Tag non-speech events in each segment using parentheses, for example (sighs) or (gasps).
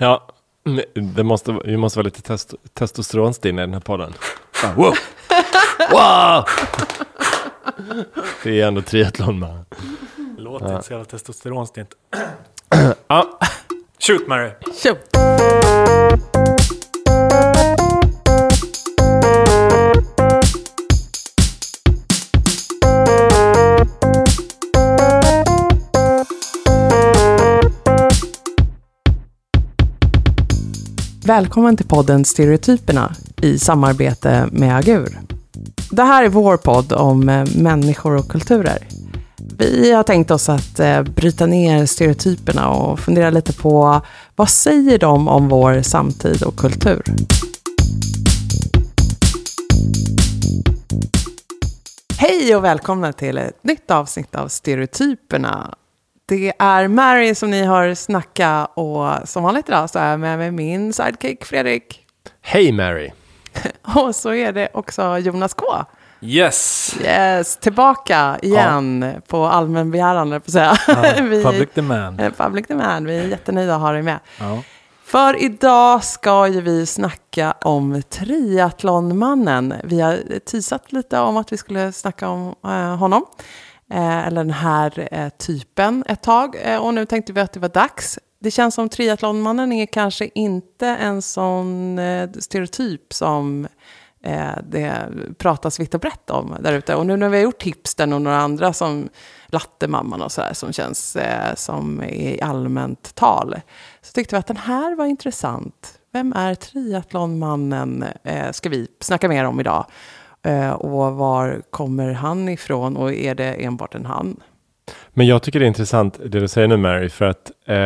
Ja, det måste, vi måste vara lite test, testosteronstinna i den här podden. (laughs) Ah, wow! wow! Det är ändå triathlon man. Låter inte så jävla testosteronstint. Ja, Shoot Mary! Tjo! Välkommen till podden Stereotyperna i samarbete med Agur. Det här är vår podd om eh, människor och kulturer. Vi har tänkt oss att eh, bryta ner stereotyperna och fundera lite på vad säger de om vår samtid och kultur? Hej och välkomna till ett nytt avsnitt av Stereotyperna. Det är Mary som ni har snackat och som vanligt idag så är jag med mig min sidekick Fredrik. hej Mary. (laughs) Och så är det också Jonas K. Yes! Yes, tillbaka igen på allmän begäran, på säga. Ja, (laughs) Vi- public demand. Eh, Public demand, vi är jättenöjda att ha dig med. Ja. För idag ska ju vi snacka om triathlonmannen. Vi har teasat lite om att vi skulle snacka om eh, honom. Eh, eller den här eh, typen ett tag. Eh, och nu tänkte vi att det var dags. Det känns som triathlonmannen är kanske inte en sån stereotyp som det pratas vitt och brett om där ute. Och nu när vi har gjort tipsen och några andra som Lattemamman och sådär som känns som i allmänt tal. Så tyckte vi att den här var intressant. Vem är triathlonmannen? Eh, ska vi snacka mer om idag. Eh, och var kommer han ifrån och är det enbart en han? Men jag tycker det är intressant det du säger nu Mary, för att eh,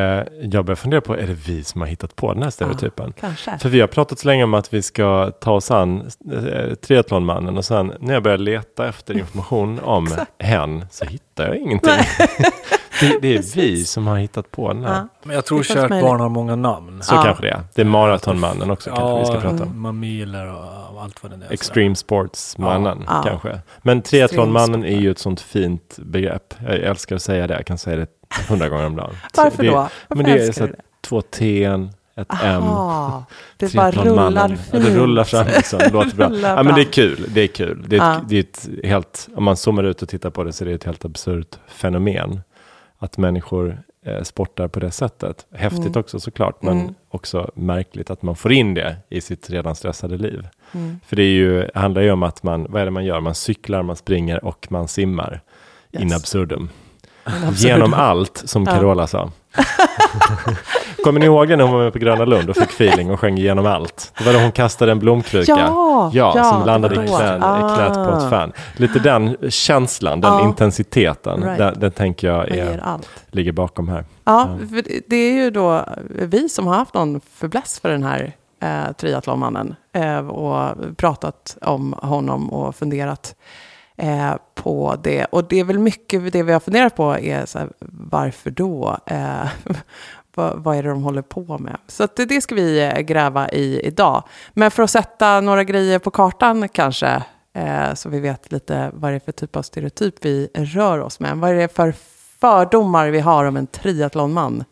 jag börjar fundera på, är det vi som har hittat på den här stereotypen? Kanske. För vi har pratat så länge om att vi ska ta oss an eh, triathlonmannen och sen när jag börjar leta efter information (laughs) om hen så hittar jag ingenting. (laughs) det, det är vi Precis. som har hittat på den här. Ja. Men jag tror kärt barn har många namn. Så Ja. kanske det är. Det är maratonmannen också kanske vi ska prata om. mamiler och allt vad det är. Extreme sportsmannen Ja. kanske. Men triathlonmannen är ju ett sånt fint begrepp. Jag älskar att säga det. Jag kan säga det hundra gånger om dagen. (laughs) Varför det, då? Varför men det är så att två T, ett M. Aha, (laughs) det bara rullar Ja, fint. det rullar fram liksom. Det låter bra. (laughs) Ja, men det är kul. Det är kul. Det är, ett, Ja. det är ett helt, om man zoomar ut och tittar på det så är det ett helt absurt fenomen. Att människor eh, sportar på det sättet. Häftigt Mm. också såklart, men Mm. också märkligt att man får in det i sitt redan stressade liv. Mm. För det är ju, handlar ju om att man, vad är det man gör? Man cyklar, man springer och man simmar. Yes. In absurdum. Genom allt, som Ja. Carola sa. (laughs) Kommer ni ihåg när hon var med på Gröna Lund och fick feeling och sjöng genom allt? Det var då hon kastade en blomkruka. Ja, Ja, ja, som landade i, var då. knä, i knät på ett Ah. fan. Lite den känslan, den Ja. intensiteten, Right. den, den tänker jag är, ligger bakom här. Ja, för det- det är ju då vi som har haft någon förbläss för den här eh, triathlonmannen eh, och pratat om honom och funderat eh, på det. Och det är väl mycket det vi har funderat på är så här, varför då? Eh, (laughs) vad, vad är det de håller på med? Så att det, det ska vi eh, gräva i idag. Men för att sätta några grejer på kartan kanske, eh, så vi vet lite vad det är för typ av stereotyp vi rör oss med. Vad är det för fördomar vi har om en triathlonman?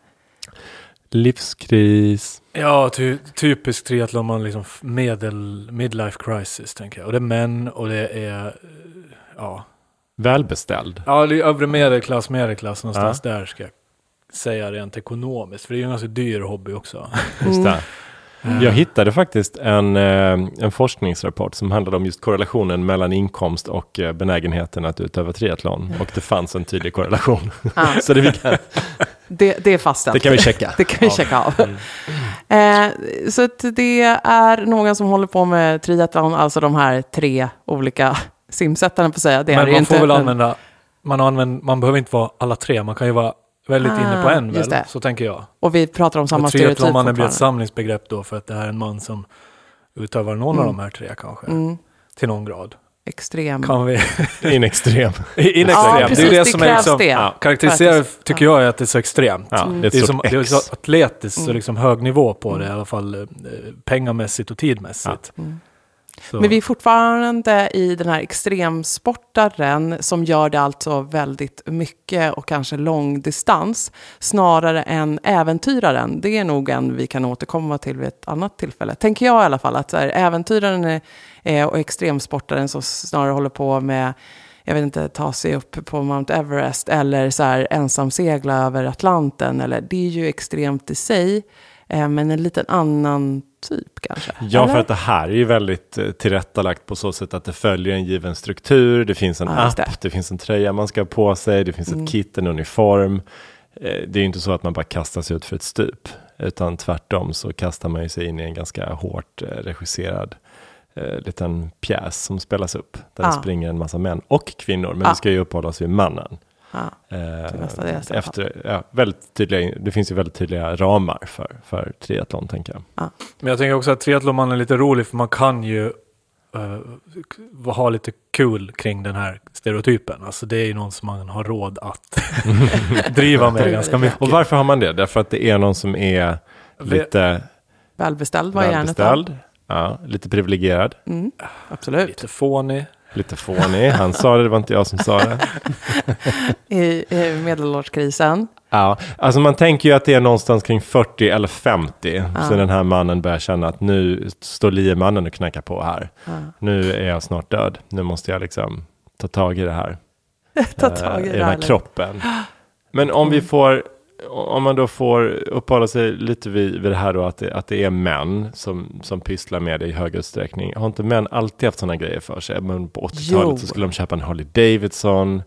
Livskris, Ja, ty, typisk triathlonman, liksom medel, midlife crisis tänker jag. Och det är män och det är, eh, ja. välbeställd. Ja, det är övre medelklass, medelklass någonstans där ska jag säga rent ekonomiskt. För det är ju en ganska dyr hobby också. (laughs) Just det. Eh, Jag hittade faktiskt en, eh, en forskningsrapport som handlade om just korrelationen mellan inkomst och eh, benägenheten att utöva triathlon. Och det fanns en tydlig korrelation. Ja, (laughs) Så det, vi kan, det, det är fastställt. det kan vi checka. (laughs) Det kan vi Ja. checka av. Eh, så att det är någon som håller på med triathlon, alltså de här tre olika simsättarna på att säga. Det Men man ju får inte. väl använda, man, använder, man behöver inte vara alla tre, man kan ju vara väldigt inne på Ah, en väl, det. så tänker jag. Och vi pratar om samma stereotyp triathlonmannen blir ett fortfarande. samlingsbegrepp då för att det här är en man som utövar någon Mm. av de här tre kanske. Mm, Till någon grad. extrem. Kan vi... (laughs) In extrem. (laughs) In Ja, extrem. precis. det är Det, det som är liksom, det. ja, karaktäriserar, tycker jag, är att det är så extremt. Ja, Mm. det är Det är, som, det är så atletiskt Mm. liksom hög nivå på det, Mm. i alla fall eh, pengamässigt och tidmässigt. Mm. Så, Men vi är fortfarande i den här extremsportaren som gör det alltså väldigt mycket och kanske långdistans snarare än äventyraren. Det är nog en vi kan återkomma till vid ett annat tillfälle. Tänker jag i alla fall att så här, äventyraren är, och extremsportaren som snarare håller på med jag vet inte, ta sig upp på Mount Everest eller så här ensam segla över Atlanten. Eller, det är ju extremt i sig, men en liten annan typ kanske. Ja, eller? för att det här är ju väldigt eh, tillrättalagt på så sätt att det följer en given struktur. Det finns en Ja, app, det. det. finns en tröja man ska ha på sig, det finns Mm. ett kit, en uniform. Eh, Det är ju inte så att man bara kastar sig ut för ett stup, utan tvärtom så kastar man ju sig in i en ganska hårt eh, regisserad eh, liten pjäs som spelas upp. Där Ja. det springer en massa män och kvinnor, men Ja. vi ska ju uppehålla oss vid mannen. Ja. Eh, efter, ja, väldigt tydliga, det finns ju väldigt tydliga ramar för, för triathlon, tänker jag. Men jag tänker också att triathlonman är lite rolig för man kan ju eh, ha lite kul kring den här stereotypen. Alltså det är ju någon som man har råd att (laughs) driva med ganska mycket. Och varför har man det? Därför att det är någon som är lite Välbeställd var välbeställd, ja, lite privilegierad, Mm, absolut. Lite fånig. Lite fånig. Han sa det, det var inte jag som sa det. (laughs) I, i medelårskrisen. Ja, alltså man tänker ju att det är någonstans kring 40 eller 50. Ja. Så den här mannen börjar känna att nu står liemannen och knackar på här. Ja. Nu är jag snart död. Nu måste jag liksom ta tag i det här. (laughs) Ta tag i, i det den här kroppen. Men om vi Mm. får, om man då får uppehålla sig lite vid, vid det här då att det, att det är män som, som pysslar med det i hög utsträckning. Har inte män alltid haft sådana grejer för sig? Men på 80-talet Jo. så skulle de köpa en Harley Davidson.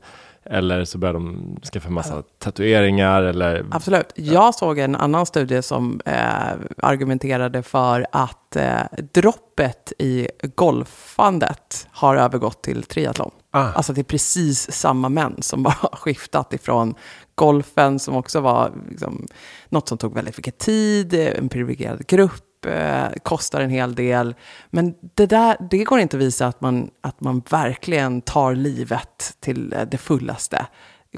Eller så började de skaffa en massa tatueringar eller Absolut. Jag såg en annan studie som eh, argumenterade för att eh, droppet i golfandet har övergått till triathlon. Ah. Alltså det är precis samma män som bara har skiftat ifrån golfen som också var liksom, något som tog väldigt mycket tid, en privilegierad grupp, eh, kostar en hel del. Men det, där, det går inte att visa att man, att man verkligen tar livet till eh, det fullaste.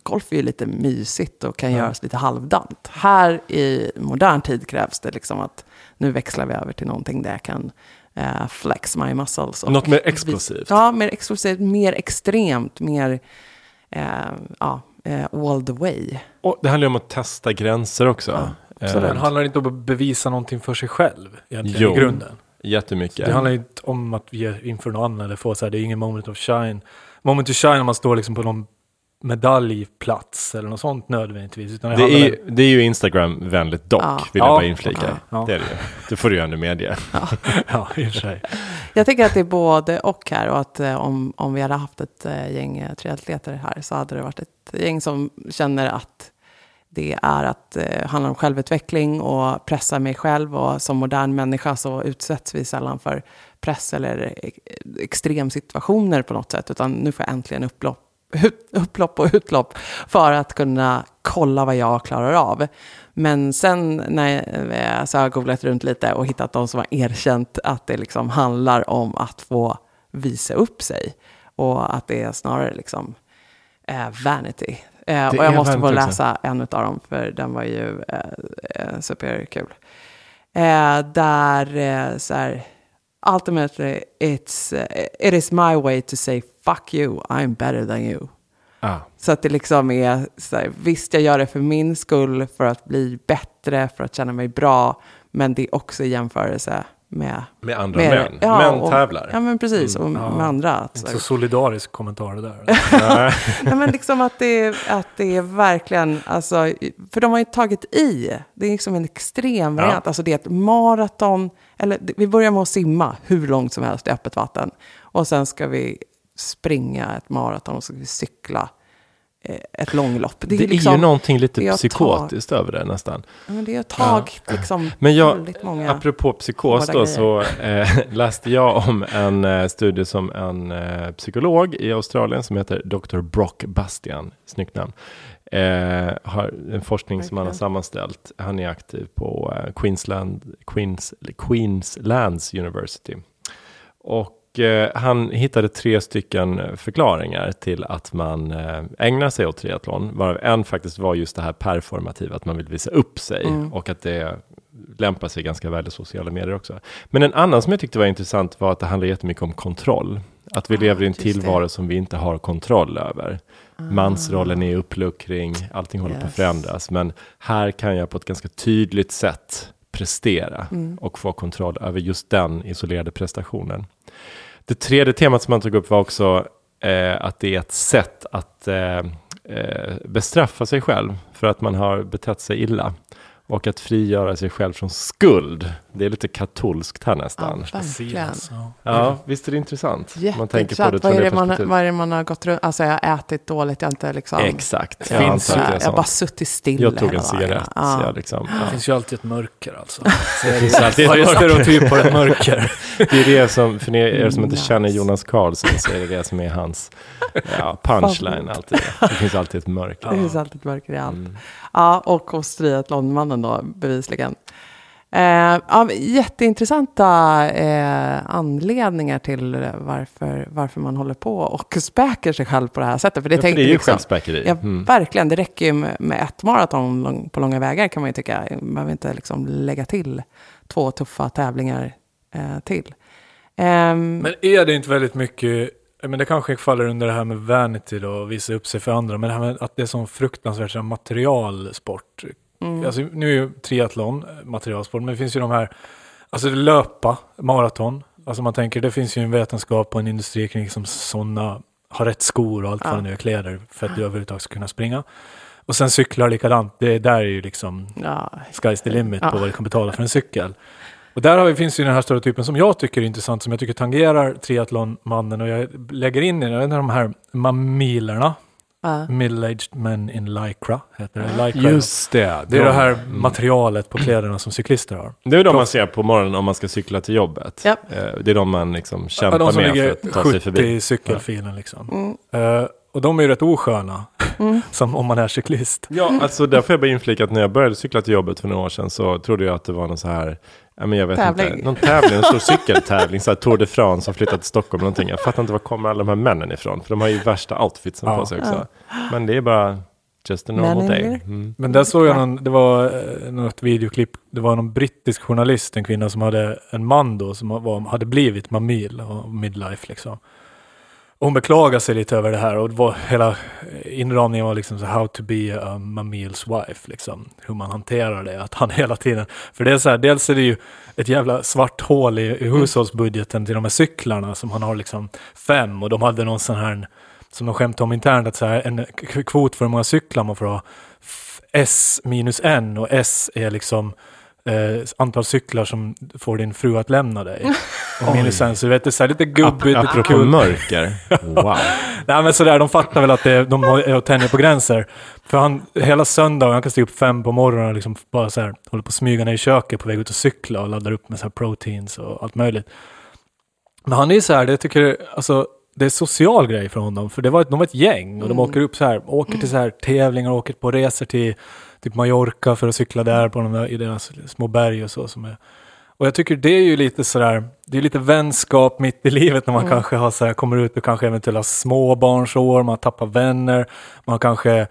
Golf är ju lite mysigt och kan göras lite halvdant. Här i modern tid krävs det liksom att nu växlar vi över till någonting där jag kan eh, flex my muscles. och Något mer explosivt. Ja, mer explosivt, mer extremt, mer eh, ja, eh, all the way. Och det handlar ju om att testa gränser också. Ja, Eh. Men handlar det inte om att bevisa någonting för sig själv egentligen Jo. i grunden? jättemycket. Det handlar inte om att vi är inför någon annan eller få så här, det är ingen moment of shine. Moment of shine om man står liksom på någon medaljplats eller något sånt nödvändigtvis. Utan det, Det är, ju- det är ju Instagram-vänligt dock, Ja. vill jag Ja. bara inflika. Ja. Det är det ju. Det får du ju ändå medge. (laughs) ja, i och för sig. Jag tänker att det är både och här och att eh, om, om vi hade haft ett eh, gäng eh, triatleter här så hade det varit ett gäng som känner att det är att eh, handla om självutveckling och pressa mig själv och som modern människa så utsätts vi sällan för press eller extremsituationer på något sätt utan nu får jag äntligen upplopp, ut, upplopp och utlopp för att kunna kolla vad jag klarar av. Men sen när jag så har jag googlat runt lite och hittat de som har erkänt att det liksom handlar om att få visa upp sig. Och att det är snarare liksom eh, vanity. Eh, och jag måste få också. läsa en av dem för den var ju eh, eh, superkul. Eh, där eh, så här, ultimately it's, it is my way to say fuck you, I'm better than you. Ah. Så att det liksom är, så här, visst jag gör det för min skull, för att bli bättre, för att känna mig bra, men det är också i jämförelse med... Med andra med män. ja, män och- tävlar. Ja, men precis, och ja. med andra. Att, så solidarisk kommentar det där. (laughs) Nej. men liksom att det, är- att det är verkligen, alltså, för de har ju tagit i. Det är liksom en extrem Ja. Alltså det är ett maraton, eller vi börjar med att simma hur långt som helst i öppet vatten. Och sen ska vi springa ett maraton och så ska vi cykla ett långlopp. Det är, liksom- ju någonting lite det är psykotiskt över det nästan. Ja, men det har tagit liksom Men jag, många... apropå psykos då, så eh, (laughs) läste jag om en eh, studie som en eh, psykolog i Australien som heter Dr. Brock Bastian, snyggt namn, eh, har en forskning som han har sammanställt. Han är aktiv på eh, Queensland, Queens, Queenslands University. Och eh, han hittade tre stycken förklaringar till att man eh, ägnar sig åt triathlon. Varav en faktiskt var just det här performativa, att man vill visa upp sig. Mm. Och att det lämpar sig ganska väl i sociala medier också. Men en annan som jag tyckte var intressant var att det handlar jättemycket om kontroll. Att vi Ah, lever i en just det. tillvaro som vi inte har kontroll över. Mansrollen är uppluckring, allting håller på att Yes. förändras. Men här kan jag på ett ganska tydligt sätt prestera Mm. och få kontroll över just den isolerade prestationen. Det tredje temat som han tog upp var också eh, att det är ett sätt att eh, eh, bestraffa sig själv för att man har betett sig illa. Och att frigöra sig själv från skuld. Det är lite katolskt här nästan. Ja, verkligen. Ja. Visst är det intressant? Man tänker på det. Vad är, det man, vad är det man har gått runt? Alltså jag har ätit dåligt, jag har inte liksom... Exakt. Det Jag finns jag, det jag har bara suttit still Jag tog en cigarett. Ja. jag liksom, Det ja. finns ju alltid ett mörker alltså. (laughs) Det finns alltid ett mörker. stereotyp ett mörker. (laughs) Det är det som, för er som inte känner Jonas Karlsson så är det det som är hans ja, punchline alltid. Det finns alltid ett mörker. Det finns alltid ett mörker i allt. Mm. Ja, och hos triathlonmannen då, bevisligen. Eh, ja, jätteintressanta eh, anledningar till varför, varför man håller på och späker sig själv på det här sättet. För det, Ja, för det är ju liksom, självspäkeri. Ja, Mm. verkligen. Det räcker ju med, med ett maraton lång, på långa vägar kan man ju tycka. Man behöver inte liksom lägga till två tuffa tävlingar eh, till. Ehm, Men är det inte väldigt mycket, men det kanske faller under det här med vanity då, och visa upp sig för andra, men det här med att det är sån fruktansvärt materialsport. Mm, Alltså, nu är ju triathlon eh, materialsport, men det finns ju de här, alltså löpa, maraton, alltså man tänker det finns ju en vetenskap och en industri kring liksom sådana, ha rätt skor och allt Ja. vad det nu är, kläder, för att du överhuvudtaget ska kunna springa. Och sen cyklar likadant, det där är ju liksom ja, sky's the limit Ja. på vad du kan betala för en cykel. Och där har vi, finns ju den här stereotypen som jag tycker är intressant, som jag tycker tangerar triathlonmannen och jag lägger in i den, de här mamilerna, ja. middle-aged men in lycra, heter det. Lycra. Just det. det är det här Mm. materialet på kläderna som cyklister har. Det är de man ser på morgonen om man ska cykla till jobbet. Ja. Eh, Det är de man liksom kämpar de som med för ligger att ta sig 70 förbi. i cykelfilen liksom. Mm, Eh, och de är ju rätt osköna, mm. (laughs) som om man är cyklist. Ja, alltså där får jag bara inflika att när jag började cykla till jobbet för några år sedan så trodde jag att det var någon så här, ja men jag vet Tävling. inte, någon tävling, en stor (laughs) cykeltävling, så här Tour de France som flyttat till Stockholm eller någonting. Jag fattar inte var kommer alla de här männen ifrån, för de har ju värsta outfitsen Ja. på sig också. Men det är bara just a normal Men day. Mm. Men där såg jag någon, det var eh, något videoklipp, det var någon brittisk journalist, en kvinna som hade en man då som var, hade blivit mamil och midlife liksom. Hon beklagade sig lite över det här och det var hela inramningen var liksom så how to be a mamils wife liksom. Hur man hanterar det, att han (laughs) hela tiden, för det är så här, dels är det ju ett jävla svart hål i, i hushållsbudgeten till de här cyklarna som han har liksom fem och de hade någon sån här som de skämtade om internt, att så här, en kvot för hur många cyklar man får ha. S minus en och S är liksom eh, antal cyklar som får din fru att lämna dig. (laughs) En, så du vet, det är så här lite gubbigt, lite Apropå kul. mörker, (laughs) wow. Nej men sådär, de fattar väl att det, de är och tänjer på gränser. För han, hela söndagen, han kan stiga upp fem på morgonen och liksom bara så här, håller på att smyga ner i köket på väg ut och cykla och laddar upp med så här proteins och allt möjligt. Men han är ju så här, det tycker alltså det är social grej för honom, för det var ett, de var ett gäng och de åker upp så här, åker till så här tävlingar och åker på resor till typ Mallorca för att cykla där på de där, i deras små berg och så som är. Och jag tycker det är ju lite sådär, det är lite vänskap mitt i livet när man kanske har så här, kommer ut och kanske eventuella småbarnsår, man tappar vänner, man kanske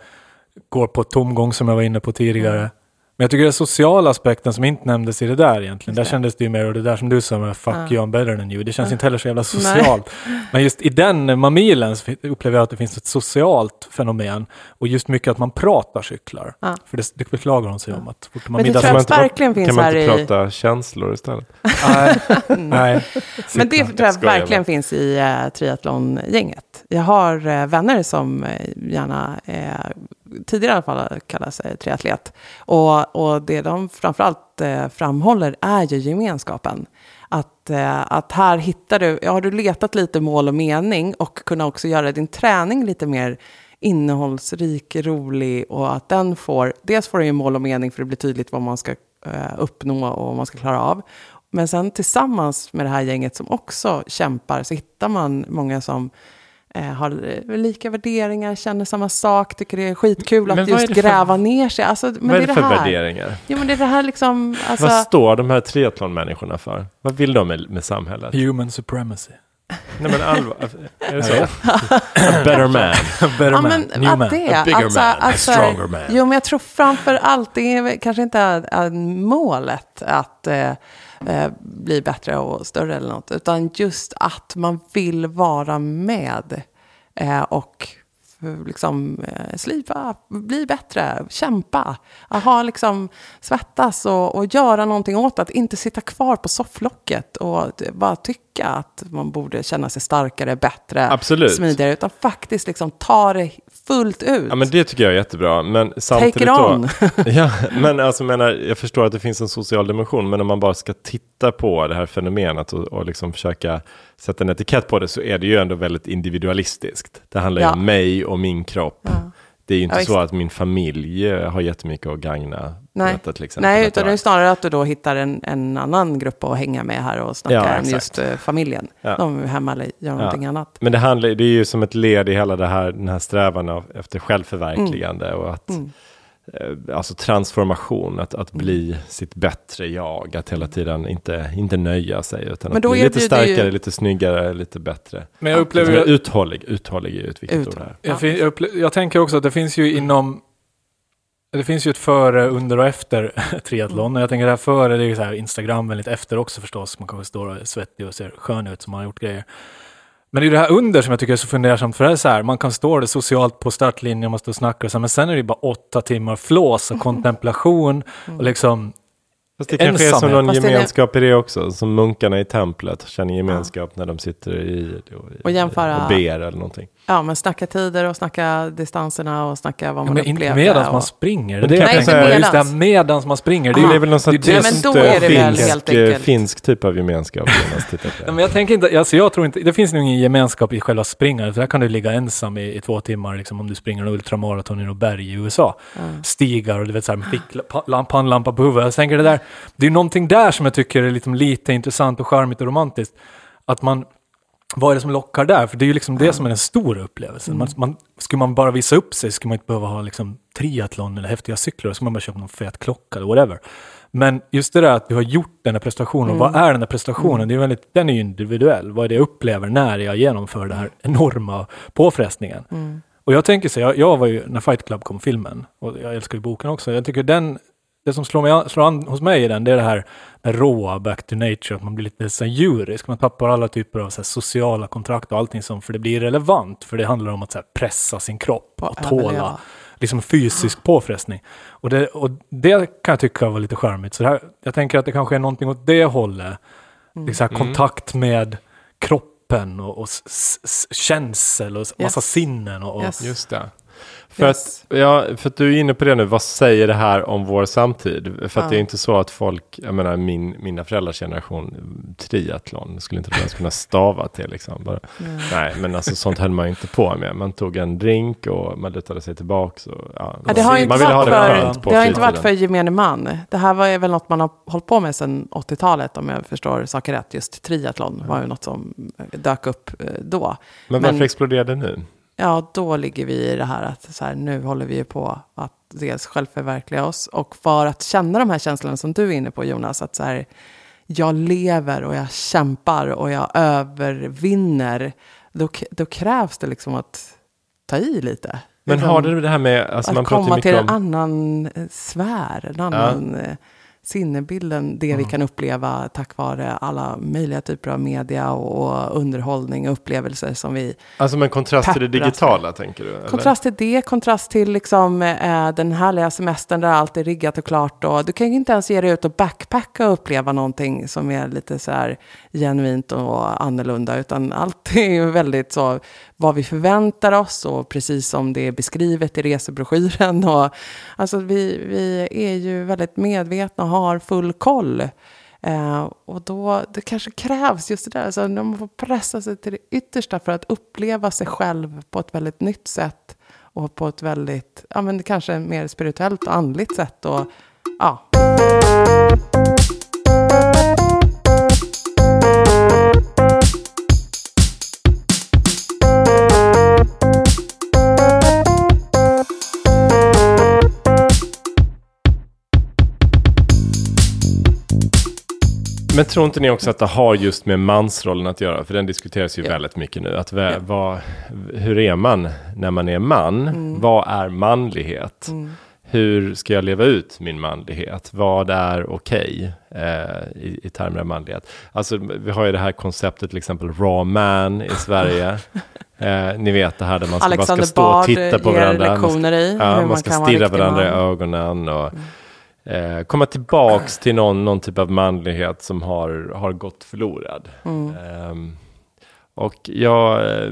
går på tomgång som jag var inne på tidigare. Men jag tycker den sociala aspekten som inte nämndes i det där egentligen, där kändes det ju mer, och det där som du sa med fuck Ja. you I'm better than you, det känns Ja. inte heller så jävla socialt. Men just i den mamilen så upplever jag att det finns ett socialt fenomen och just mycket att man pratar cyklar. Ja. För det, det beklagar hon sig om att fort man Men det middags- tror jag man verkligen finns Kan man här inte i... prata känslor istället? Nej, (laughs) nej. Men det tror jag verkligen finns i uh, triathlongänget. Jag har eh, vänner som eh, gärna, tidigare i alla fall, kallar sig eh, triatlet. Och, och det de framförallt eh, framhåller är ju gemenskapen. Att, eh, att här hittar du, ja, har du letat lite mål och mening och kunna också göra din träning lite mer innehållsrik, rolig och att den får, dels får den ju mål och mening för det blir tydligt vad man ska eh, uppnå och vad man ska klara av. Men sen tillsammans med det här gänget som också kämpar så hittar man många som har eh, lika värderingar, känner samma sak, tycker det är skitkul Men att just för- gräva ner sig. Alltså, men Vad är det för det här. värderingar? Jo, men det är det här liksom, alltså, Vad står de här triathlonmänniskorna för? Vad vill de med, med samhället? Human supremacy. Nej men allvar, (laughs) är det så? A better man. (laughs) Better Ja, man, new man. det, A bigger alltså, man, a alltså, stronger man. Jo, men jag tror framför allt, det är kanske inte är, är målet att eh, eh, bli bättre och större eller något, utan just att man vill vara med eh, och liksom eh, slipa, bli bättre, kämpa, att ha liksom svettas och, och göra någonting åt att inte sitta kvar på sofflocket och bara tycka att man borde känna sig starkare, bättre, Absolut. smidigare, utan faktiskt liksom ta det fullt ut. Ja men det tycker jag är jättebra. Men samtidigt Take it då, on. (laughs) ja, men alltså menar, jag förstår att det finns en social dimension, men om man bara ska titta på det här fenomenet och, och liksom försöka sätta en etikett på det så är det ju ändå väldigt individualistiskt. Det handlar ju Ja. om mig och min kropp. Ja. Det är ju inte Ja, så att min familj eh, har jättemycket att gagna Nej. detta till exempel. Nej, utan det är snarare att du då hittar en, en annan grupp att hänga med här och snacka Ja, exakt. just eh, familjen. Ja. De är hemma eller gör någonting annat. Men det, handlar, det är ju som ett led i hela det här, den här strävan av, efter självförverkligande och att Mm. Eh, alltså transformation, att, att bli sitt bättre jag, att hela tiden inte, inte nöja sig utan Men att bli lite erbjuder ju- starkare, lite snyggare, lite bättre. Men jag upplever Lite mer ju, uthållig, uthållig är ju ett viktigt ord här. jag, fin- jag, upple- jag tänker också att det finns ju inom det finns ju ett före, under och efter (laughs) triathlon. Och jag tänker det här före, det är ju så här Instagram väldigt efter också förstås. Man kanske står och är svettig och ser skön ut som man har gjort grejer. Men det är det här under som jag tycker är så fundersamt. För det är så här, man kan stå det socialt på startlinjen, man står och snackar och så, här, men sen är det bara åtta timmar flås och (laughs) kontemplation och liksom Fast det kanske är som någon gemenskap i det också, som munkarna i templet känner gemenskap när de sitter i, Och jämföra- och ber eller någonting. Ja, men snacka tider och snacka distanserna och snacka vad Ja, man men inte upplevde. medans och... man springer. Men det det kan det jag säga- på. Just det här medans man springer. Det är Det är väl någon men är det väl finsk, enkelt- finsk typ av gemenskap. På. Nej, men jag tänker inte, alltså jag tror inte, det finns nog ingen gemenskap i själva springandet. För där kan du ligga ensam i, i två timmar liksom, om du springer en ultramaraton i något berg i USA. Stigar och du vet så här med ficklamp- pannlampa på huvudet. Jag tänker det där, det är någonting där som jag tycker är liksom lite intressant och charmigt och romantiskt. Att man, vad är det som lockar där? För det är ju liksom det som är den stora upplevelsen. Man, man, skulle man bara visa upp sig skulle man inte behöva ha liksom triathlon eller häftiga cyklar. Då skulle man bara köpa någon fet klocka eller whatever. Men just det där att du har gjort den här prestationen, och vad är den här prestationen? Det är väldigt, den är ju individuell. Vad är det jag upplever när jag genomför den här enorma påfrestningen? Och jag tänker så, jag, jag var ju, när Fight Club kom, filmen, och jag älskar ju boken också, jag tycker den, det som slår, mig, an- slår an hos mig i den, det är det här, råa back to nature, att man blir lite djurisk, man tappar alla typer av så här, sociala kontrakt och allting sånt, för det blir relevant, för det handlar om att så här, pressa sin kropp och tåla liksom fysisk påfrestning. Och det, och det kan jag tycka var lite charmigt. Så det här, jag tänker att det kanske är någonting åt det hållet. Mm. Så här kontakt med kroppen och, och s- s- känsel och s- massa Yes. sinnen. Och, och, Yes. Just det. För, Yes. att, ja, för att du är inne på det nu, vad säger det här om vår samtid? För att Ja. det är inte så att folk, jag menar min, mina föräldrars generation, triathlon, skulle inte ens kunna stava till liksom. Bara, nej, men alltså sånt höll man ju inte på med. Man tog en drink och man lutade sig tillbaka. Och, ja, Ja, det har ju inte man ville ha det för, skönt på det har inte varit för fritiden. gemene man. Det här var väl något man har hållit på med sedan 80-talet om jag förstår saker rätt. Just triathlon var ju något som dök upp eh, då. Men varför men- exploderade det nu? Ja, då ligger vi i det här att så här, nu håller vi ju på att dels självförverkliga oss och för att känna de här känslorna som du är inne på Jonas, att så här, jag lever och jag kämpar och jag övervinner, då, då krävs det liksom att ta i lite. Men Liksom, har det det här med, alltså man att ju komma till en om... annan sfär, en annan eh, sinnebilden, det vi kan uppleva tack vare alla möjliga typer av media och, underhållning och upplevelser som vi Alltså med kontrast till det digitala tänker du? Eller? Kontrast till det, kontrast till liksom, eh, den härliga semestern där allt är riggat och klart. Och du kan ju inte ens ge dig ut och backpacka och uppleva någonting som är lite så här genuint och annorlunda. Utan allt är ju väldigt så vad vi förväntar oss och precis som det är beskrivet i resebroschyren. (laughs) Och, alltså vi, vi är ju väldigt medvetna och har full koll. Eh, och då, det kanske krävs just det där, alltså när man får pressa sig till det yttersta för att uppleva sig själv på ett väldigt nytt sätt och på ett väldigt, ja men kanske mer spirituellt och andligt sätt. Och, ja. Men tror inte ni också att det har just med mansrollen att göra? För den diskuteras ju Ja. väldigt mycket nu. Att vä- Ja. vad, hur är man när man är man? Mm. Vad är manlighet? Hur ska jag leva ut min manlighet? Vad är okej eh, i, i termer av manlighet? Alltså, vi har ju det här konceptet, till exempel raw man i (laughs) Sverige. eh, ni vet det här där man ska, bara Alexander ska stå och Bard titta på varandra. Man ska- i Ja, man, ska stirra varandra i man. ögonen och eh, komma tillbaks till någon, någon typ av manlighet som har, har gått förlorad. Mm. Ehm, och jag, eh,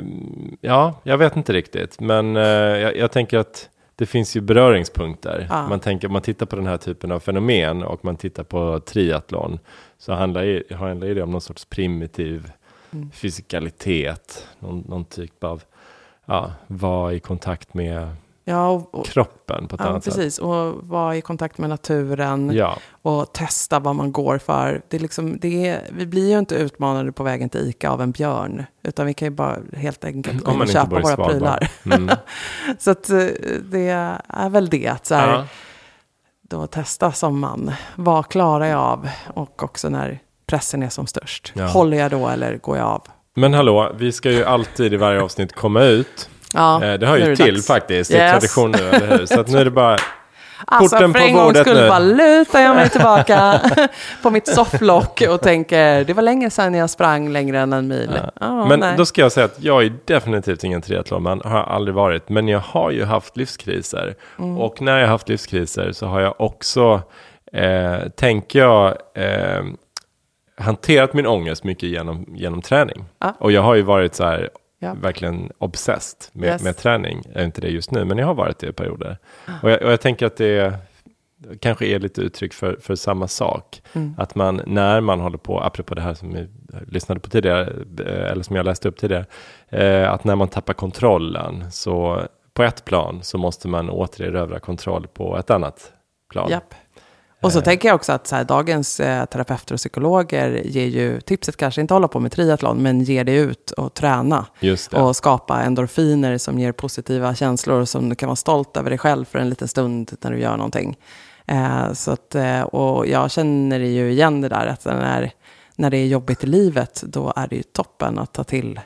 ja, jag vet inte riktigt, men eh, jag, jag tänker att det finns ju beröringspunkter. Ja. Man tänker, man tittar på den här typen av fenomen och man tittar på triathlon så handlar, ju- handlar ju det om någon sorts primitiv Mm. fysikalitet, någon, någon typ av, ja, vara i kontakt med Ja, och, och, kroppen på ett ja, annat sätt. precis. Och vara i kontakt med naturen Ja, och testa vad man går för. Det är liksom, det är, vi blir ju inte utmanade på vägen till ICA av en björn. Utan vi kan ju bara helt enkelt inte köpa våra Svalbard. prylar. Mm. (laughs) Så att eh, det är väl det. Att så här, Ja. då testa som man. Vad klarar jag av? Och också när pressen är som störst. Håller jag då eller går jag av? Men hallå, vi ska ju alltid i varje avsnitt komma ut. Ja, Eh, det hör ju det till dags. faktiskt, det är Yes. tradition nu, eller hur? Så att nu är det bara, (laughs) Alltså korten för en gångs skull bara lutar jag mig tillbaka (laughs) på mitt sofflock och tänker det var länge sedan jag sprang längre än en mil. Ja, men nej. då ska jag säga att jag är definitivt ingen triathlonman, har jag aldrig varit. Men jag har ju haft livskriser. Mm. Och när jag har haft livskriser så har jag också, eh, tänker jag, eh, hanterat min ångest mycket genom, genom träning. Ja. Och jag har ju varit så här, Ja. verkligen obsessed med, Yes. med träning. Jag är inte det just nu, men jag har varit det i perioder. Och jag, och jag tänker att det kanske är lite uttryck för, för samma sak. Mm. Att man, när man håller på, apropå det här som vi lyssnade på tidigare, eh, eller som jag läste upp tidigare, eh, att när man tappar kontrollen, så på ett plan så måste man återerövra kontroll på ett annat plan. Japp. Och så tänker jag också att här, dagens eh, terapeuter och psykologer ger ju tipset kanske inte hålla på med triathlon, men ger det ut och träna. Och skapa endorfiner som ger positiva känslor som du kan vara stolt över dig själv för en liten stund när du gör någonting. Eh, så att, eh, och jag känner ju igen det där att när, när det är jobbigt i livet, då är det ju toppen att ta till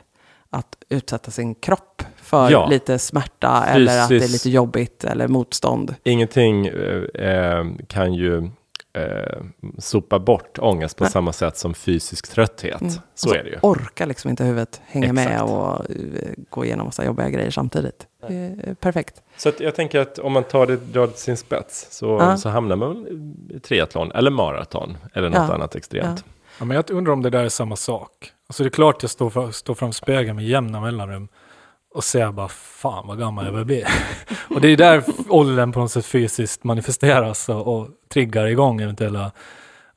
att utsätta sin kropp för Ja. lite smärta eller att det är lite jobbigt eller motstånd. Ingenting eh, eh, kan ju eh, sopa bort ångest på Nej. samma sätt som fysisk trötthet. Mm. Så Och är det ju. orkar liksom inte huvudet hänga med Exakt. och eh, gå igenom massa jobbiga grejer samtidigt. Det är perfekt. Så att jag tänker att om man tar det, drar det till sin spets så, Ja. så hamnar man i triathlon eller maraton eller något Ja. annat extremt. Ja, men jag undrar om det där är samma sak. Alltså det är klart jag står, för, står framför spegeln med jämna mellanrum och ser bara fan vad gammal jag börjar bli. (laughs) och det är där åldern på något sätt fysiskt manifesteras och, och triggar igång eventuella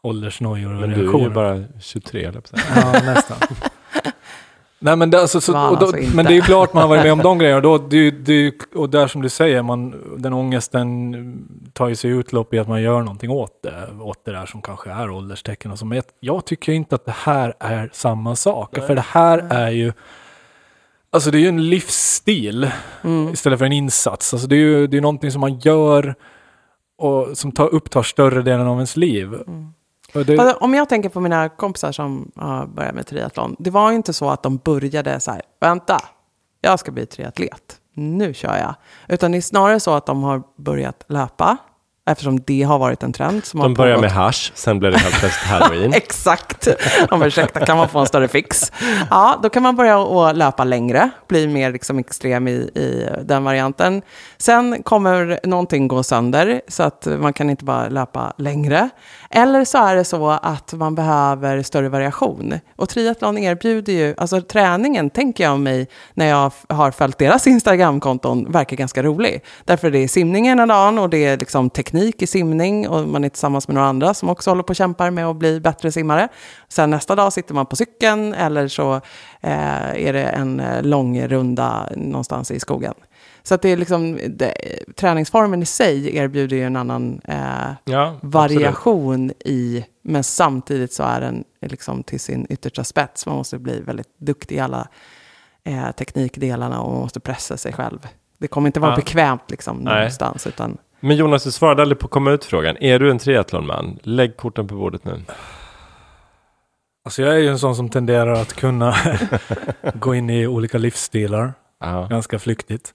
åldersnojor och Men du är ju reaktioner. bara 23 eller. Ja, nästan. (laughs) Nej men det, alltså, så, då, alltså men det är ju klart man har varit med om de grejerna. Och, då, det, det, och där som du säger, man, den ångesten tar ju sig utlopp i att man gör någonting åt det. Åt det där som kanske är ålderstecken och så. Men jag, jag tycker inte att det här är samma sak. För det här är ju Alltså det är ju en livsstil Mm. istället för en insats. Alltså det är ju det är någonting som man gör och som tar, upptar större delen av ens liv. Och det, Fast Om jag tänker på mina kompisar som har börjat med triathlon. Det var ju inte så att de började så här, vänta, jag ska bli triatlet. Nu kör jag. Utan det är snarare så att de har börjat löpa. Eftersom det har varit en trend. Som De börjar med hash, sen blir det helt plötsligt heroin. (laughs) Exakt. Om ursäkta, kan man få en större fix? Ja, då kan man börja att löpa längre, bli mer liksom extrem i, i den varianten. Sen kommer någonting gå sönder, så att man kan inte bara löpa längre. Eller så är det så att man behöver större variation. Och triathlon erbjuder ju, alltså träningen tänker jag mig, när jag har följt deras Instagramkonton, verkar ganska rolig. Därför det är simning ena dagen och det är liksom teknik i simning och man är tillsammans med några andra som också håller på och kämpar med att bli bättre simmare. Sen nästa dag sitter man på cykeln eller så eh, är det en eh, lång runda någonstans i skogen. Så att det är liksom, det, träningsformen i sig erbjuder ju en annan eh, Ja, variation i, men samtidigt så är den liksom till sin yttersta spets. Man måste bli väldigt duktig i alla eh, teknikdelarna och man måste pressa sig själv. Det kommer inte vara Ja. bekvämt liksom någonstans, utan Men Jonas, du svarade aldrig på komma ut-frågan. Är du en triathlonman? Lägg korten på bordet nu. Alltså jag är ju en sån som tenderar att kunna (laughs) gå in i olika livsstilar Ja. ganska flyktigt.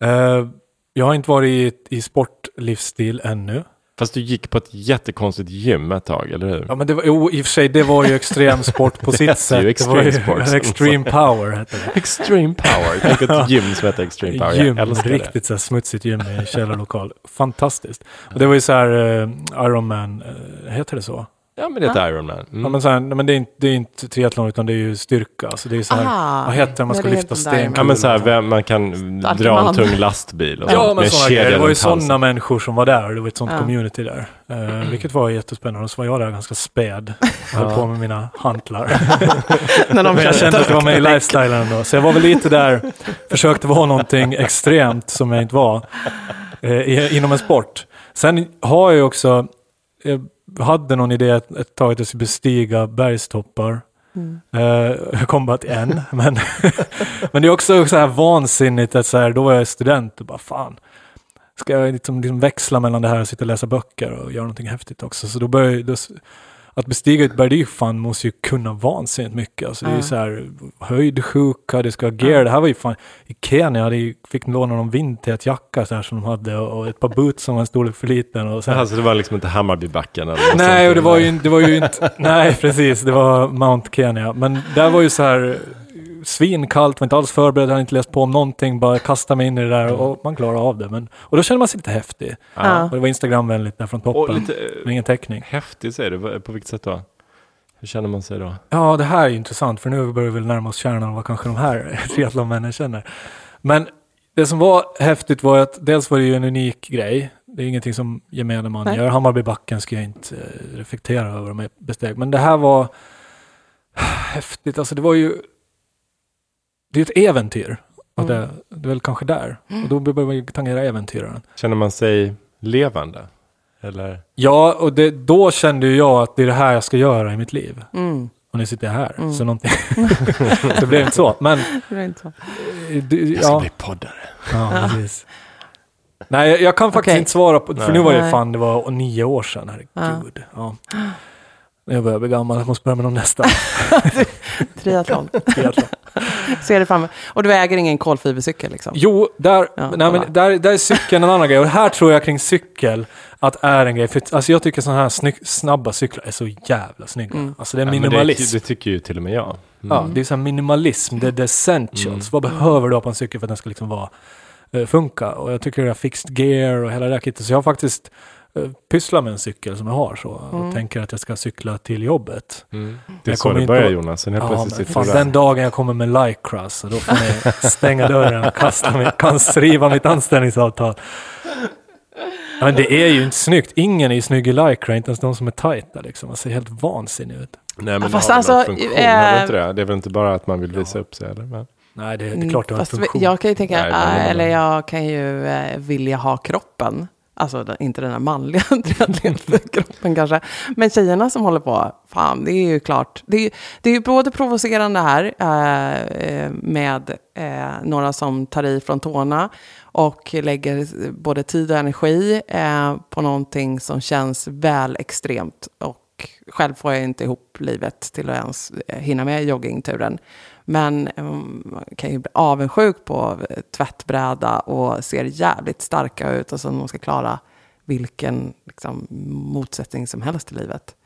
Eh, jag har inte varit i, i sportlivsstil ännu. Fast du gick på ett jättekonstigt gym ett tag, eller hur? Ja, men det var, jo, i och för sig, det var ju extrem sport på (laughs) Det sitt sätt. ju det var extreme sports. (laughs) extreme power hette det. Extreme power. Tänk ett gym som heter Extreme power. Gym, Jag älskar riktigt så här smutsigt gym i en källarlokal. Fantastiskt. Och det var ju så här uh, Iron Man, eh, heter det så? Ja, men det är ett Ironman. Mm. Ja, men så här, nej, men det är, inte, det är inte triathlon utan det är ju styrka. Alltså det är så här, Ah, vad heter det, man ska det lyfta sten. Ja, men så här, vem, man kan Starka dra en man. tung lastbil och Ja, sånt men sådana grejer. Det var ju sådana människor som var där. Det var ett sånt Ja. community där. Eh, vilket var jättespännande. Och så var jag där ganska späd. och höll Ja. på med mina hantlar. (laughs) När de Men jag kände att det var med i lifestylen ändå. Så jag var väl lite där, försökte vara någonting extremt som jag inte var i- inom en sport. Sen har jag ju också, jag hade någon idé ett, ett tag att jag skulle bestiga bergstoppar. Mm. Eh, jag kom bara till en. (laughs) Men, (laughs) men det är också så här vansinnigt att så här, då var jag student och bara fan. Ska jag liksom, liksom växla mellan det här och sitta och läsa böcker och göra någonting häftigt också. Så då började jag, då, att bestiga ett berg, fan, måste ju kunna vansinnigt mycket. Alltså det är ju så här höjdsjuka, det ska ha gear. Det här var ju fan, i Kenya hade jag fick låna någon vindtät jacka så här som de hade och, ett par boots som var en storlek för liten. Och sen, Alltså det var liksom inte Hammarbybacken eller något Nej, och det var ju, det var ju inte, (laughs) nej precis, det var Mount Kenya. Men där var ju så här svinkallt, var inte alls förberedd, hade inte läst på om någonting, bara kasta mig in i det där och man klarade av det. Men, och då kände man sig lite häftig. Ja. Och det var Instagramvänligt där från toppen. lite Men ingen täckning. häftig säger du. På vilket sätt då? Hur känner man sig då? Ja, det här är ju intressant för nu börjar vi väl närma oss kärnan vad kanske de här (laughs) triathlonmännen känner. Men det som var häftigt var att dels var det ju en unik grej. Det är ingenting som gemene man Nej. gör. Hammarbybacken ska jag inte eh, reflektera över om jag besteg. Men det här var (sighs) häftigt. Alltså det var ju... Det är ett äventyr. Och det, det är väl kanske där. Och då börjar man ju tangera äventyraren. Känner man sig levande? Eller? Ja, och det, då kände ju jag att det är det här jag ska göra i mitt liv. Mm. Och nu sitter jag här. Mm. Så någonting... (laughs) (laughs) det blev inte så. Men Det inte så. eh, det, Jag ska ja. bli poddare. Ja, precis. Nej, jag, kan faktiskt Okej. inte svara på, för Nej. nu var det fan, det var nio år sedan, herregud. Ja. Jag börjar bli gammal, jag måste börja med någon nästa (laughs) Triathlon. triathlon. (laughs) Ser det fram Och du äger ingen kolfibercykel liksom? Jo, där, Ja, nej, men där, där är cykeln en annan grej. Och här tror jag kring cykel att är en grej. För, alltså jag tycker sådana här snygg, snabba cyklar är så jävla snygga. Mm. Alltså det är Ja, minimalism. det, det tycker ju till och med jag. Mm. Ja, det är så här minimalism, det är the essentials. Mm. Vad behöver du ha på en cykel för att den ska liksom vara, eh, funka? Och jag tycker det är fixed gear och hela det där kittet. Så jag har faktiskt pysslat med en cykel som jag har så. Och Mm. tänker att jag ska cykla till jobbet. Mm. Det är så kommer det inte börjar att- Jonas. Sen Ja, men fan, den dagen jag kommer med lycra så då får ni stänga dörren och kasta mig, kan riva mitt anställningsavtal. Ja, Men det är ju inte snyggt. Ingen är ju snygg i lycra, inte ens de som är tajta liksom. Man ser helt vansinnig ut. Nej men Ja, det fast har alltså, funktion, det inte det? Det är väl inte bara att man vill visa upp sig eller? Men, Nej, det, det är klart det har en Mm, Fast funktion. Jag kan ju tänka, Nej, äh, eller jag kan ju eh, vilja ha kroppen. Alltså inte den här manliga (laughs) triatletkroppen kanske. Men tjejerna som håller på, fan det är ju klart. Det är, ju- det är ju både provocerande här eh, med eh, några som tar i från tårna och lägger både tid och energi eh, på någonting som känns väl extremt. Och själv får jag inte ihop livet till att ens eh, hinna med joggingturen. Men ehm, man kan ju bli avundsjuk på eh, tvättbräda och ser jävligt starka ut och så de ska klara vilken liksom, motsättning som helst i livet.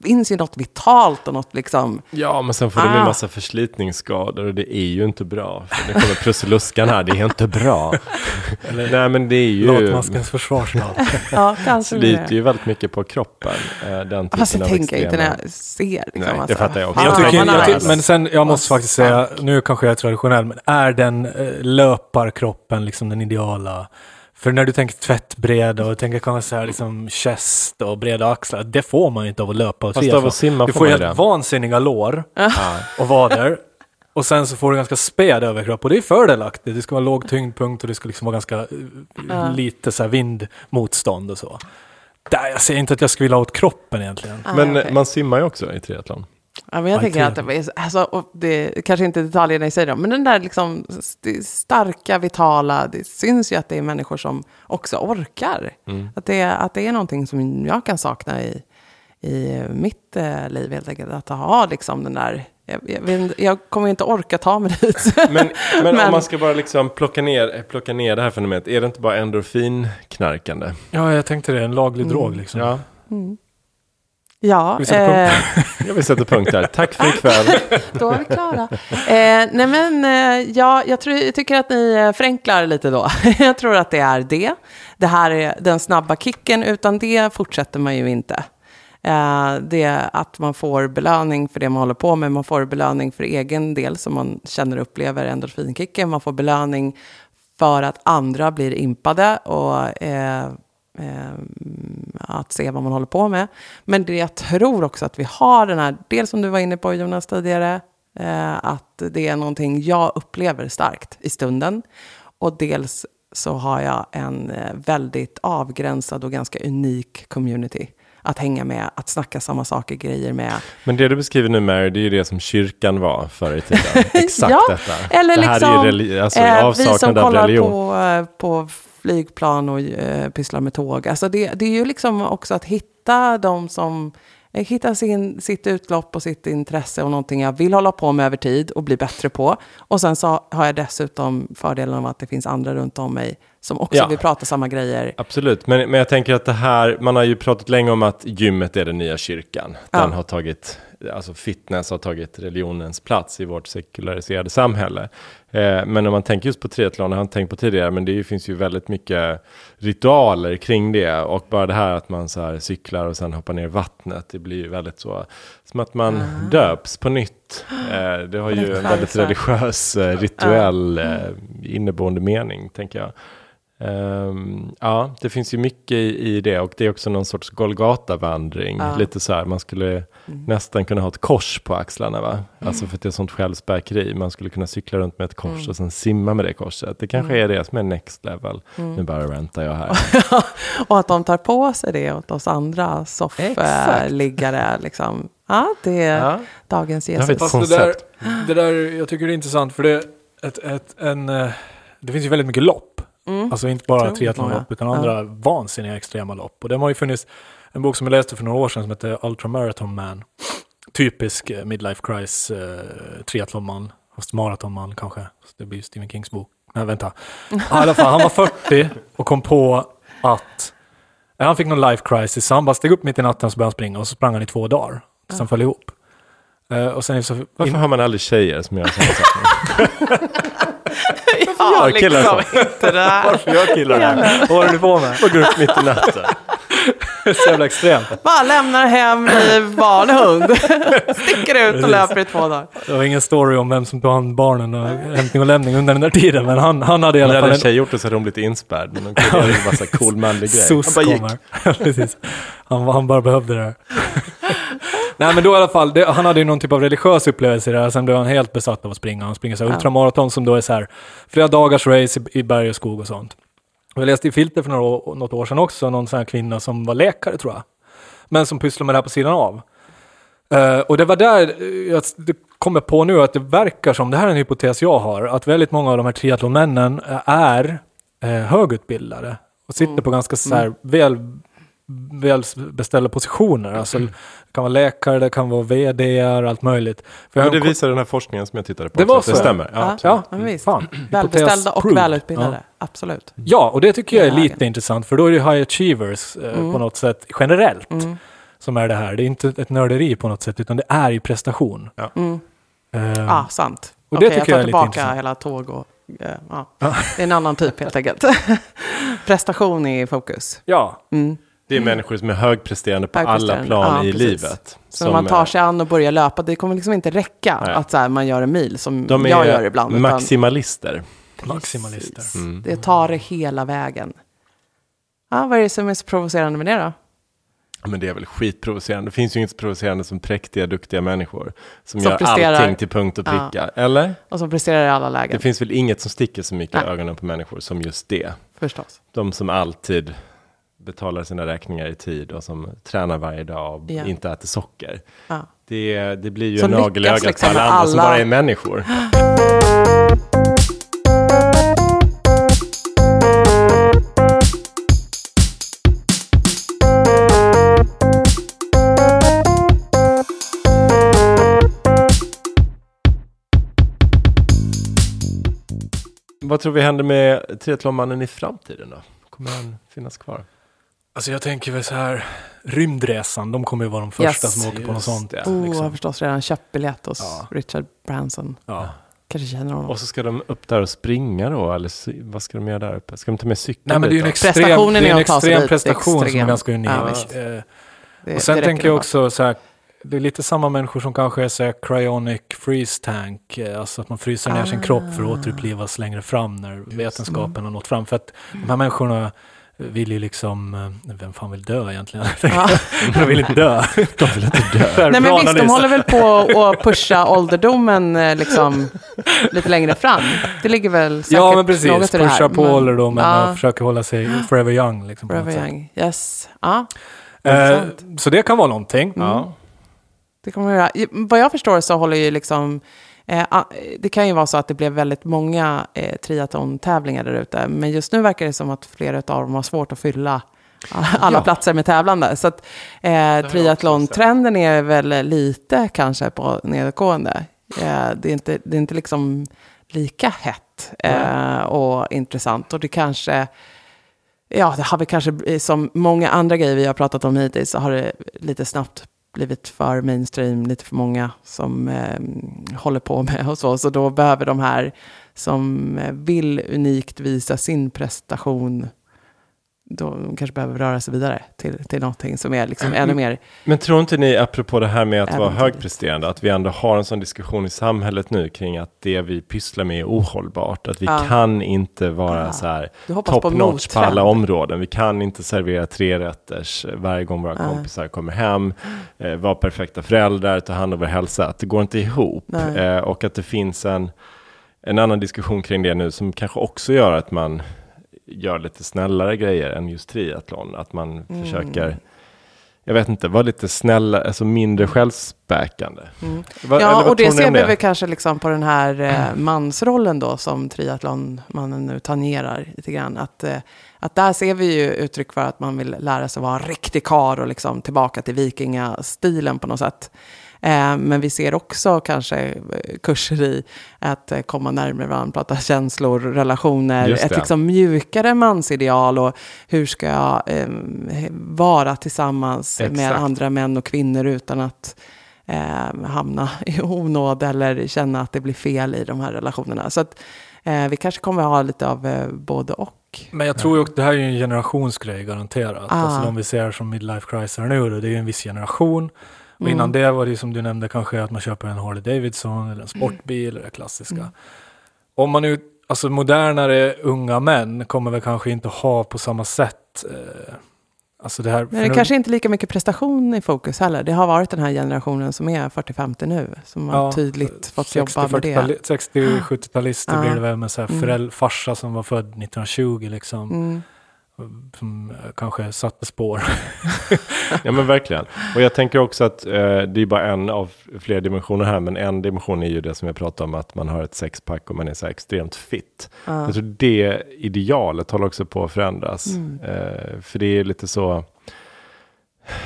Det finns ju något vitalt och något liksom... ja men sen får du med Ah. massa förslitningsskador och det är ju inte bra. För det kommer Prussiluskan här, det är inte bra. Nej men det är ju... Latmaskens försvarsstab. (laughs) Ja, kanske sliter ju väldigt mycket på kroppen. eh, Den typen Fast det av tänker jag inte när jag ser. Liksom, Nej, det alltså. fattar jag också. Jag tycker, jag men sen, jag måste faktiskt säga, nu kanske jag är traditionell, men är den eh, löparkroppen liksom den ideala? För när du tänker tvättbreda och tänker kanske så här liksom chest och breda axlar, det får man ju inte av att löpa och Fast av att simma Du får får ju man helt det. vansinniga lår och vader. Och sen så får du ganska späd överkropp och det är fördelaktigt. Det ska vara låg tyngdpunkt och det ska liksom vara ganska eh, lite så här vindmotstånd och så. Där, jag säger inte att jag skulle vilja ha åt kroppen egentligen. Ah, Men okej. man simmar ju också i triathlon. Ja, men jag Aj, tänker att det, är- alltså, och det kanske inte är detaljerna i sig då, men den där liksom st- starka, vitala, det syns ju att det är människor som också orkar. Mm. Att, det, är- att det är någonting som jag kan sakna i, i mitt eh, liv helt enkelt. Att ha liksom den där, jag, jag, jag kommer inte orka ta mig dit. Men, (laughs) men, Men- om (laughs) man ska bara liksom plocka ner, plocka ner det här fenomenet, är det inte bara endorfinknarkande? Ja, jag tänkte det. En laglig drog liksom. Ja, ja, Vi sätter eh, (laughs) jag vill sätta punkt där. Tack för ikväll. (laughs) då är vi klara. Eh, nej men, eh, ja, jag, tror, jag tycker att ni eh, förenklar lite då. (laughs) jag tror att det är det. Det här är den snabba kicken, utan det fortsätter man ju inte. Eh, det att man får belöning för det man håller på med. Man får belöning för egen del som man känner och upplever endorfinkicken. Man får belöning för att andra blir impade och eh, att se vad man håller på med. Men det jag tror också att vi har den här, dels som du var inne på Jonas tidigare, eh, att det är någonting jag upplever starkt i stunden. Och dels så har jag en eh, väldigt avgränsad och ganska unik community att hänga med, att snacka samma saker, grejer med. Men det du beskriver nu Mary, det är ju det som kyrkan var förr i tiden. (laughs) Exakt Ja, detta. Eller det här liksom, är ju reli- alltså, eh, vi som kollar på, eh, på flygplan och eh, pysslar med tåg. Alltså det, det är ju liksom också att hitta de som eh, hitta sin, sitt utlopp och sitt intresse och någonting jag vill hålla på med över tid och bli bättre på. Och sen så har jag dessutom fördelen av att det finns andra runt om mig som också Ja. vill prata samma grejer. Absolut, men, men jag tänker att det här, man har ju pratat länge om att gymmet är den nya kyrkan. Den Ja. har tagit, alltså fitness har tagit religionens plats i vårt sekulariserade samhälle. Eh, men om man tänker just på triathlon, det har jag inte tänkt på tidigare, men det finns ju väldigt mycket ritualer kring det. Och bara det här att man så här cyklar och sen hoppar ner i vattnet, det blir ju väldigt så, som att man döps på nytt. Eh, det har ju en väldigt religiös, eh, rituell eh, inneboende mening, tänker jag. Ehm, ja, det finns ju mycket i, i det och det är också någon sorts Golgata-vandring. Ja. Lite så här, man skulle nästan kunna ha ett kors på axlarna va? Alltså för att det är sånt självspäkeri. Man skulle kunna cykla runt med ett kors och sen simma med det korset. Det kanske är det som är next level. Nu bara rantar jag här. (laughs) Och att de tar på sig det åt oss andra soffliggare. Liksom. Ja, det är Ja. dagens Jesus. Fast det där, det där, jag tycker det är intressant för det, ett, ett, en, eh, det finns ju väldigt mycket lopp. Alltså inte bara triathlonlopp utan andra vansinniga extrema lopp. Och det har ju funnits en bok som jag läste för några år sedan som heter Ultra Marathon Man. Typisk eh, midlife crisis eh, triathlonman, fast maratonman kanske. Så det blir ju Stephen Kings bok. Nej, vänta. Ja, I alla fall, han var 40 och kom på att eh, han fick någon life crisis. Så han bara steg upp mitt i natten och så började han springa och så sprang han i två dagar. Tills han föll ihop. Eh, och sen så Varför har man aldrig tjejer som gör sådana saker? (laughs) Ja, gör killar liksom så? inte det där. Varför gör killar det här? Vad håller du på med? Och går upp mitt i natten. Så jävla extremt. Bara lämnar hem i vanlig hund. Sticker ut och löper i två dagar. Det var ingen story om vem som tog hand barnen och hämtning och lämning under den där tiden. Men han, han hade i Det alla hade fall en en tjej gjort det så hade hon blivit inspärrad. Men de kunde göra en massa cool manlig grej. (laughs) Han bara gick. (laughs) Precis. Han, han bara behövde det här. Nej men då i alla fall, det, han hade ju någon typ av religiös upplevelse i det här. Sen blev han helt besatt av att springa. Han springer så här Ja. ultramaraton som då är så här flera dagars race i, i berg och skog och sånt. Jag läste i Filter för några, år- något år sedan också, någon sån här kvinna som var läkare tror jag. Men som pysslar med det här på sidan av. Eh, och det var där eh, jag kommer på nu att det verkar som, det här är en hypotes jag har, att väldigt många av de här triathlonmännen eh, är eh, högutbildade och sitter på ganska så här väl, väl beställda positioner. Alltså, det kan vara läkare, det kan vara vd allt möjligt. För jag Men det visar den här forskningen som jag tittade på. Det också, var så, Det ja. stämmer. Ja, Ja. Ja, men visst. Fan, Välbeställda och välutbildade. Ja. Absolut. Ja, och det tycker jag är lite intressant, för då är det high achievers eh, på något sätt generellt Mm. som är det här. Det är inte ett nörderi på något sätt, utan det är ju prestation. Mm. Eh, Ja, sant. Och det Okej, tycker jag jag tar är lite tillbaka intressant. hela tåg och... eh, ja. Det är en annan typ helt enkelt. (laughs) Prestation är i fokus. ja. Mm. Det är människor som är högpresterande på alla plan ja, i precis. livet. Så när man tar sig an och börjar löpa, det kommer liksom inte räcka Nej. att så här, man gör en mil som de jag gör är ibland. utan- maximalister. Maximalister. Precis. Mm. Det tar det hela vägen. Ja, vad är det som är så provocerande med det då? Men det är väl skitprovocerande. Det finns ju inget så provocerande som präktiga, duktiga människor. Som, Som gör presterar. allting till punkt och Ja. pricka. Eller? Och som presterar i alla Det lägen, finns väl inget som sticker så mycket i ögonen på människor som just det. förstås. De som alltid betalar sina räkningar i tid och som tränar varje dag och ja. inte äter socker. Ja. Det, det blir ju en nagelögat liksom på alla andra alla... som bara är människor. Vad tror vi händer med triathlonmannen i framtiden då? Kommer han finnas kvar? Alltså jag tänker väl så här, rymdresan, de kommer ju vara de första Yes. som åker på något sånt. det. Oh, jag har liksom. förstås redan köpt biljett hos Ja. Richard Branson. ja. Kanske känner honom. Och så ska de upp där och springa då, eller vad ska de göra där uppe? Ska de ta med cykeln Nej men det är ju en extrem, Prestationen det är en extrem prestation som är extrem. ganska unik. Ja, visst. Eh, Det- och sen tänker jag också så här, det är lite samma människor som kanske är så här cryonic freeze tank, eh, alltså att man fryser ner sin Ah. kropp för att återupplivas längre fram när vetenskapen har nått fram. För att de här människorna vill ju liksom, eh, vem fan vill dö egentligen? Ja. (laughs) de vill inte dö. De vill inte dö. Nej men visst, de håller väl på att pusha ålderdomen eh, liksom lite längre fram. Det ligger väl säkert Ja men precis, något i det här. pusha på men- ålderdomen Ja. och försöka hålla sig forever young. Liksom, något Forever sätt. young. Yes. Ja, Eh, så det kan vara någonting. Ja. det kommer vi göra. Vad jag förstår så håller ju liksom... Eh, ah, det kan ju vara så att det blev väldigt många eh, triathlon-tävlingar där ute. Men just nu verkar det som att flera av dem har svårt att fylla alla Ja. platser med tävlande. Så att eh, triathlon-trenden är väl lite kanske på nedåtgående. Eh, det, är inte, det är inte liksom lika hett eh, och intressant. Och det kanske... Ja, det har vi kanske, som många andra grejer vi har pratat om hittills, så har det lite snabbt blivit för mainstream, lite för många som eh, håller på med och så. Så då behöver de här som eh, vill unikt visa sin prestation, de kanske behöver röra sig vidare till, till någonting som är liksom ännu mer... Men tror inte ni, apropå det här med att vara högpresterande, att vi ändå har en sån diskussion i samhället nu kring att det vi pysslar med är ohållbart. Att vi Ja. kan inte vara Ah. så här på top notch på alla områden. Vi kan inte servera tre rätters varje gång våra Nej. kompisar kommer hem, eh, vara perfekta föräldrar, ta hand om vår hälsa. Att det går inte ihop. Eh, och att det finns en, en annan diskussion kring det nu som kanske också gör att man gör lite snällare grejer än just triathlon. Att man Mm. försöker, jag vet inte, vara lite snällare, alltså mindre självspäkande. Mm. Va, Ja, och det ser vi väl kanske liksom på den här eh, mansrollen då som triathlonmannen nu tangerar lite grann. Att, eh, att där ser vi ju uttryck för att man vill lära sig vara en riktig kar och liksom tillbaka till vikingastilen på något sätt. Eh, men vi ser också kanske eh, kurser i att eh, komma närmare varandra, prata känslor, relationer, ett liksom mjukare mansideal och hur ska jag eh, vara tillsammans med Exakt. andra män och kvinnor utan att eh, hamna (laughs) i onåd eller känna att det blir fel i de här relationerna. Så att eh, vi kanske kommer att ha lite av eh, både och. Men jag tror ju att det här är ju en generationsgrej garanterat. Ah. Alltså de vi ser som midlife crisis nu, det är ju en viss generation. Och Mm. innan det var det som du nämnde kanske att man köper en Harley Davidson eller en sportbil, eller det klassiska. Mm. Om man nu, alltså modernare unga män kommer väl kanske inte ha på samma sätt, eh, alltså det här. Men det nu- kanske inte lika mycket prestation i fokus heller. Det har varit den här generationen som är 40-50 nu, som har Ja, tydligt fått jobba med det. 40-tali- 60-70-talister Ja. blir det väl med så här Mm. farsa som var född 1920 liksom. Mm. Som eh, kanske satte spår. (laughs) Ja men verkligen. Och jag tänker också att eh, det är bara en av flera dimensioner här, men en dimension är ju det som jag pratade om, att man har ett sexpack och man är så här extremt fit. Ja. Jag tror det idealet håller också på att förändras. Mm. Eh, för det är lite så,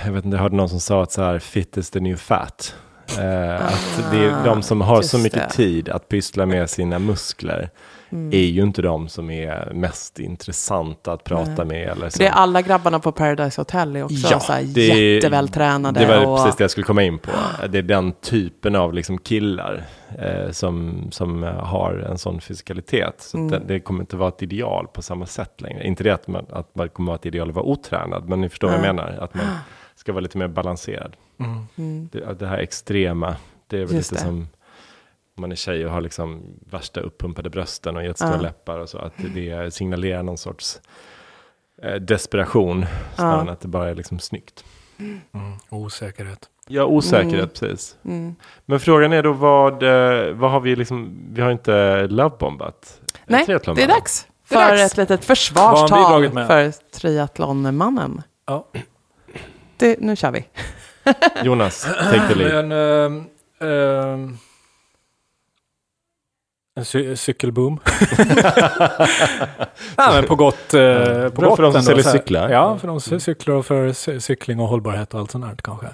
jag vet inte, jag hörde någon som sa att så här, fit is the new fat. Eh, att det är de som har så mycket det. tid att pyssla med sina muskler Mm. är ju inte de som är mest intressanta att prata Nej. med. Eller så. Det är alla grabbarna på Paradise Hotel är också Ja, så här det- jättevältränade. Det var och, precis det jag skulle komma in på. Det är den typen av liksom killar eh, som, som har en sån fysikalitet. Så Mm. att det, det kommer inte vara ett ideal på samma sätt längre. Inte det att man, att man kommer vara ett ideal att vara otränad, men ni förstår vad jag menar. Att man ska vara lite mer balanserad. Mm. Mm. Det, det här extrema, det är väl Just lite det. som om man är tjej och har liksom värsta uppumpade brösten och jättestora Ja. läppar och så. Att det signalerar någon sorts eh, desperation snarare Ja. än att det bara är liksom snyggt. Mm. Osäkerhet. Ja, osäkerhet, Mm. precis. Mm. Men frågan är då vad, eh, vad har vi liksom, vi har inte lovebombat. Nej, triathlon, det är dags Det är för dags. ett litet försvarstal för triathlonmannen. Ja. Det, nu kör vi. Jonas, take the (clears throat) lead. Men, ehm, ehm, en cy- cykelboom. (laughs) ja, men på gott, eh, på Bra gott för de som säljer cyklar. Ja, för de som cyklar och för cy- cykling och hållbarhet och allt sånt där kanske.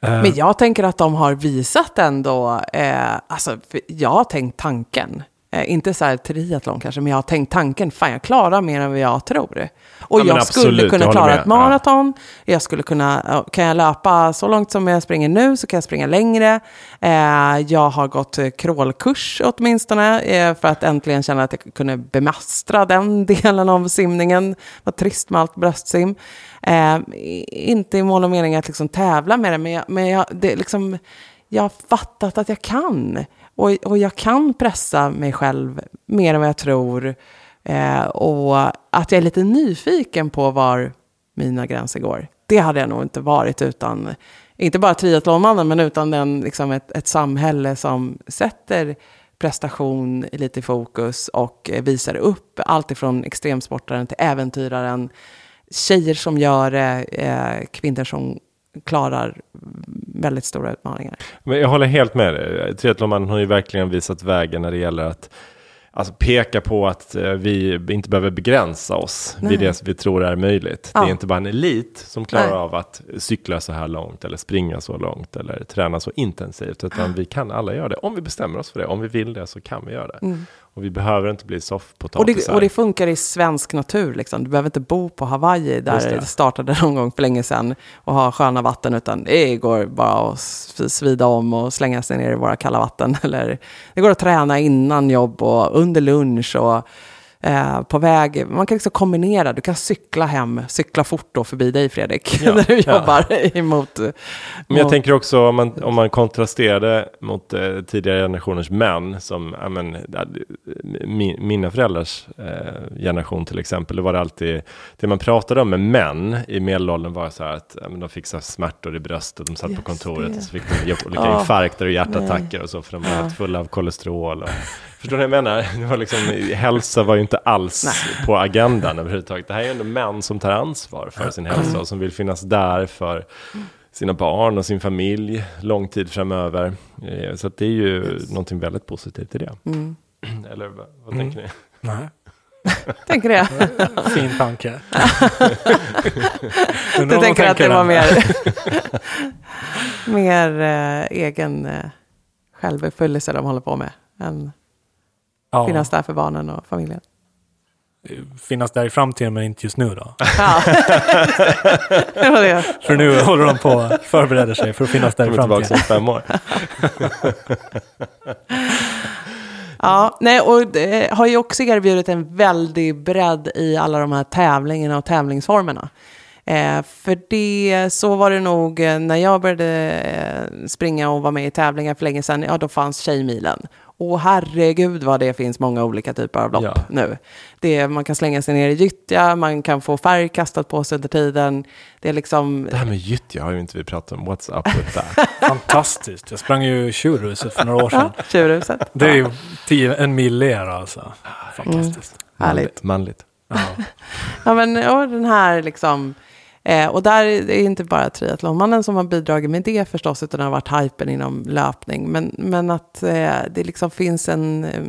Eh, Men jag tänker att de har visat ändå, eh, alltså jag har tänkt tanken. Eh, inte så här triathlon kanske, men jag har tänkt tanken, fan jag klarar mer än vad jag tror. Och Ja, jag absolut, skulle kunna jag klara ett maraton, jag skulle kunna, ja, kan jag löpa så långt som jag springer nu så kan jag springa längre. Eh, jag har gått eh, crawlkurs åtminstone, eh, för att äntligen känna att jag kunde bemästra den (laughs) delen av simningen. Vad trist med allt bröstsim. Eh, inte i mål och mening att liksom tävla med det, men, jag, men jag, det liksom, jag har fattat att jag kan. Och, och jag kan pressa mig själv mer än vad jag tror. Eh, och att jag är lite nyfiken på var mina gränser går. Det hade jag nog inte varit utan, inte bara triathlonmannen, men utan den, liksom ett, ett samhälle som sätter prestation lite i fokus och visar upp allt ifrån extremsportaren till äventyraren. Tjejer som gör det, eh, kvinnor som klarar väldigt stora utmaningar. Men jag håller helt med dig. Triathlonmannen har ju verkligen visat vägen när det gäller att alltså, peka på att eh, vi inte behöver begränsa oss Nej. vid det som vi tror är möjligt. Det Ja. är inte bara en elit som klarar Nej. av att cykla så här långt eller springa så långt eller träna så intensivt. Utan vi kan alla göra det. Om vi bestämmer oss för det. Om vi vill det så kan vi göra det. Och vi behöver inte bli Och soffpotatisar. och det funkar i svensk natur. Liksom. Du behöver inte bo på Hawaii där Just det. det startade (laughs) någon gång för länge sedan och ha sköna vatten. Utan det går bara att svida om och slänga sig ner i våra kalla vatten. (laughs) Eller, det går att träna innan jobb och under lunch och eh, på väg. Man kan liksom kombinera. Du kan cykla hem, cykla fort då förbi dig Fredrik, (laughs) Ja, när du ja. jobbar (laughs) emot... Men jag mot- tänker också om man, om man kontrasterar det mot eh, tidigare generationers män, som ja, men, mina föräldrars eh, generation till exempel, det var det alltid, det man pratade om med män i medelåldern var så här att men de fick så smärtor i bröstet, de satt på Just kontoret det. och så fick de olika Ja. infarkter och hjärtattacker och så, för de var helt fulla av kolesterol. Och, förstår ni vad jag menar? (laughs) Det var liksom, hälsa var ju inte alls på agendan överhuvudtaget. Det här är ju ändå män som tar ansvar för sin hälsa och som vill finnas där för sina barn och sin familj lång tid framöver. Eh, Så att det är ju någonting väldigt positivt i det. Mm. (clears throat) Eller vad, vad tänker ni? Nej, (laughs) (laughs) Tänker det? fin tanke. Du de tänker att det var mer, mer eh, egen eh, självuppfyllelse de håller på med. Än ja, finnas där för barnen och familjen. finnas där i framtiden men inte just nu då. Ja, (laughs) det var det. För nu håller de på och förbereder sig för att finnas där i Kommer tillbaka om framtiden. fem år. (laughs) Ja, nej, och det har ju också erbjudit en väldig bredd i alla de här tävlingarna och tävlingsformerna. Eh, för det, så var det nog eh, när jag började eh, springa och vara med i tävlingar för länge sedan, ja då fanns Tjejmilen. Och herregud vad det finns många olika typer av lopp Ja. nu. Det, är- man kan slänga sig ner i gyttja, man kan få färg kastat på sig under tiden. Det är liksom, Det här med gyttja har ju inte vi pratat om. What's up with that? (laughs) Fantastiskt. Jag sprang ju Tjurhuset för några år sedan. ja, tjurhuset. Det är ju tio, en mil ner alltså. Fantastiskt. Härligt. Manligt. Ja. (laughs) Ja, men och den här liksom... Eh, och där är det inte bara triathlonmannen som har bidragit med det förstås, utan det har varit hypen inom löpning. Men, men att eh, det liksom finns en eh,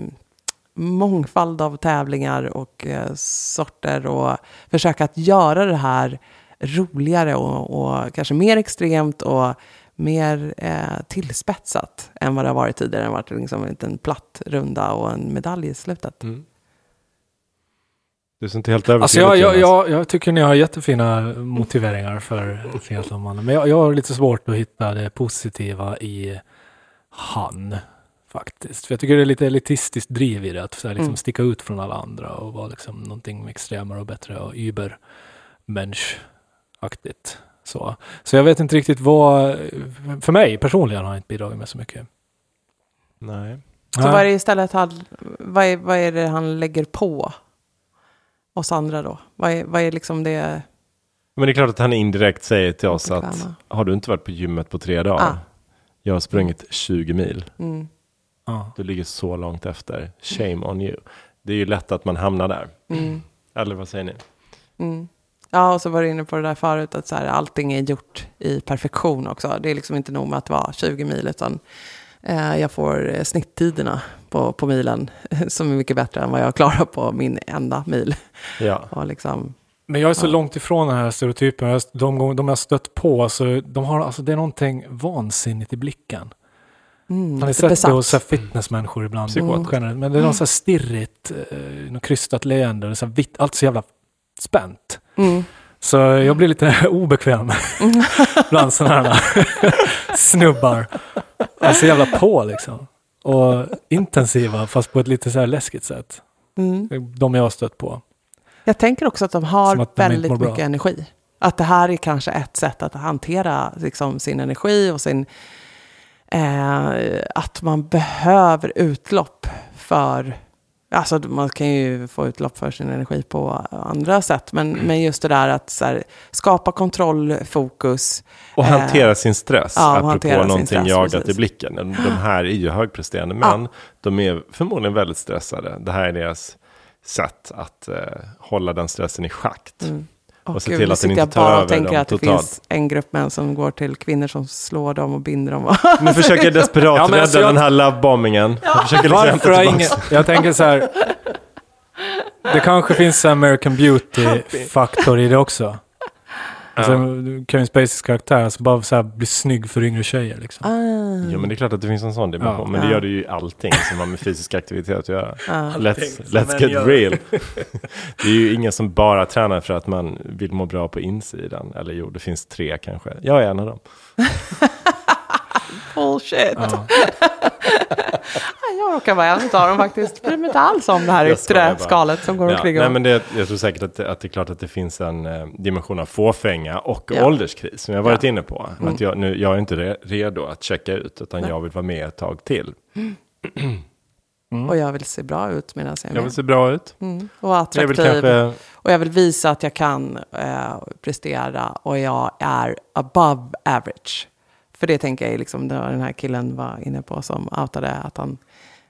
mångfald av tävlingar och eh, sorter och försöka att göra det här roligare och, och kanske mer extremt och mer eh, tillspetsat än vad det har varit tidigare. Det har varit liksom en liten platt runda och en medalj i slutet. Mm. Du ser inte helt övertygad Alltså jag, jag, jag, jag tycker ni har jättefina motiveringar för triathlonmannen. Men jag, jag har lite svårt att hitta det positiva i han. Faktiskt. För jag tycker det är lite elitistiskt driv i det. Att så här, liksom Mm. sticka ut från alla andra och vara liksom någonting extremare och bättre och übermensch-aktigt. Så. så jag vet inte riktigt vad, för mig personligen har jag inte bidragit med så mycket. Nej. Så vad är det istället han, vad är, vad är det han lägger på oss andra då? Vad är, vad är liksom det Men det är klart att han indirekt säger till oss att har du inte varit på gymmet på tre dagar? Ah. Jag har sprungit 20 mil. Mm, Ja. Du ligger så långt efter. Shame on you. Det är ju lätt att man hamnar där. mm, Eller vad säger ni? mm. Ja, och så var du inne på det där förut, att så här, allting är gjort i perfektion också. Det är liksom inte nog med att vara 20 mil, utan jag får eh, snitttiderna på, på milen (laughs) som är mycket bättre än vad jag klarar på min enda mil. Ja. (laughs) Och liksom, Men jag är så Ja. långt ifrån den här stereotypen. De gånger de jag har stött på, så de har, alltså, det är någonting vansinnigt i blicken. Mm, Man har lite sett besatt. det hos fitnessmänniskor ibland. Psykot. Generellt. Men det är något så här stirrigt, eh, något krystat leende, är så här vitt, allt så jävla spänt. Mm. Så jag blir lite (laughs) obekväm (laughs) bland sådana här (laughs) snubbar. De är så jävla på liksom. Och intensiva fast på ett lite så här läskigt sätt. Mm. De jag har stött på. Jag tänker också att de har att de väldigt bra. mycket energi. Att det här är kanske ett sätt att hantera liksom, sin energi och sin... Eh, att man behöver utlopp för... Alltså man kan ju få utlopp för sin energi på andra sätt. Men, (clears throat) men just det där att så här, skapa kontroll, fokus. Och Eh, hantera sin stress, ja, apropå någonting stress, jagat precis. i blicken. De (gasps) här är ju högpresterande män, de är förmodligen väldigt stressade. Det här är deras sätt att eh, hålla den stressen i schakt. Mm. Och se gud, till att den inte jag bara tar och över tänker dem att det totalt. finns en grupp män som går till kvinnor som slår dem och binder dem. (laughs) Nu försöker jag (laughs) desperat Ja, rädda alltså jag- den här lovebombingen. Jag försöker liksom Varför tillbaka. ingen... Jag tänker så här. Det kanske finns här American Beauty-faktor i det också. Alltså, Kevin Spaceys karaktär, alltså bara så här bli snygg för yngre tjejer liksom. Ah. Jo men det är klart att det finns en sån dimension. Ja. Men det Ja. gör det ju i allting som har med fysisk aktivitet att göra. Ja. Let's, let's get gör. real. (laughs) (laughs) det är ju ingen som bara tränar för att man vill må bra på insidan. Eller jo, det finns tre kanske. Jag är en av dem. (laughs) Bullshit. (laughs) Ja. Jag råkar vara en av dem faktiskt. Bryr mig inte alls om det här Jag yttre skalet som går Ja, omkring. nej, och- men det, jag tror säkert att det, att det är klart att det finns en eh, dimension av fåfänga och Ja. ålderskris som jag varit Ja. inne på. Mm. Att jag, nu, jag är inte re, redo att checka ut utan Nej. jag vill vara med ett tag till. (clears throat) Och jag vill se bra ut medan jag är Jag vill med. se bra ut. Mm. Och Jag attraktiv. vill kanske, Och jag vill visa att jag kan eh, prestera och jag är above average. För det tänker jag är liksom det var den här killen var inne på som outade att han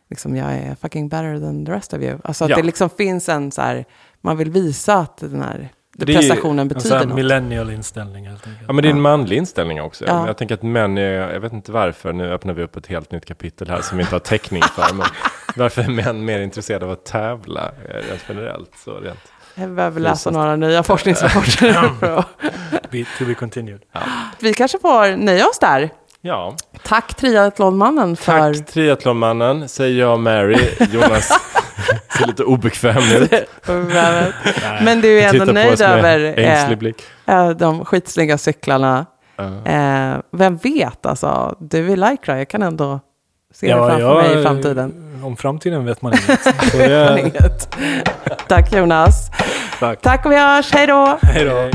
liksom jag är fucking better than the rest of you. Alltså att Ja. det liksom finns en så här, man vill visa att den här Det är prestationen En sån betyder här något. millennial inställning helt enkelt. ja men det är en manlig inställning också. Ja. Jag tänker att män är, jag vet inte varför, nu öppnar vi upp ett helt nytt kapitel här som vi inte har täckning för. men (laughs) varför är män mer intresserade av att tävla eh, rent generellt? Så rent. Jag behöver läsa några nya forskningsrapporter. (laughs) Be, to be continued. Vi kanske får nöja oss där. Ja, Tack triathlonmannen för... tack triathlonmannen, säger jag Mary. Jonas (laughs) ser lite obekväm ut. Men du är ändå nöjd över eh, blick. eh, de skitsnygga cyklarna. Ja. Eh, vem vet, alltså, du är Lycra, jag kan ändå se det framför mig i framtiden. Om framtiden vet man inget. (laughs) Så det, Inget. Tack Jonas. tack. Tack och vi hörs, hej då! Hej då.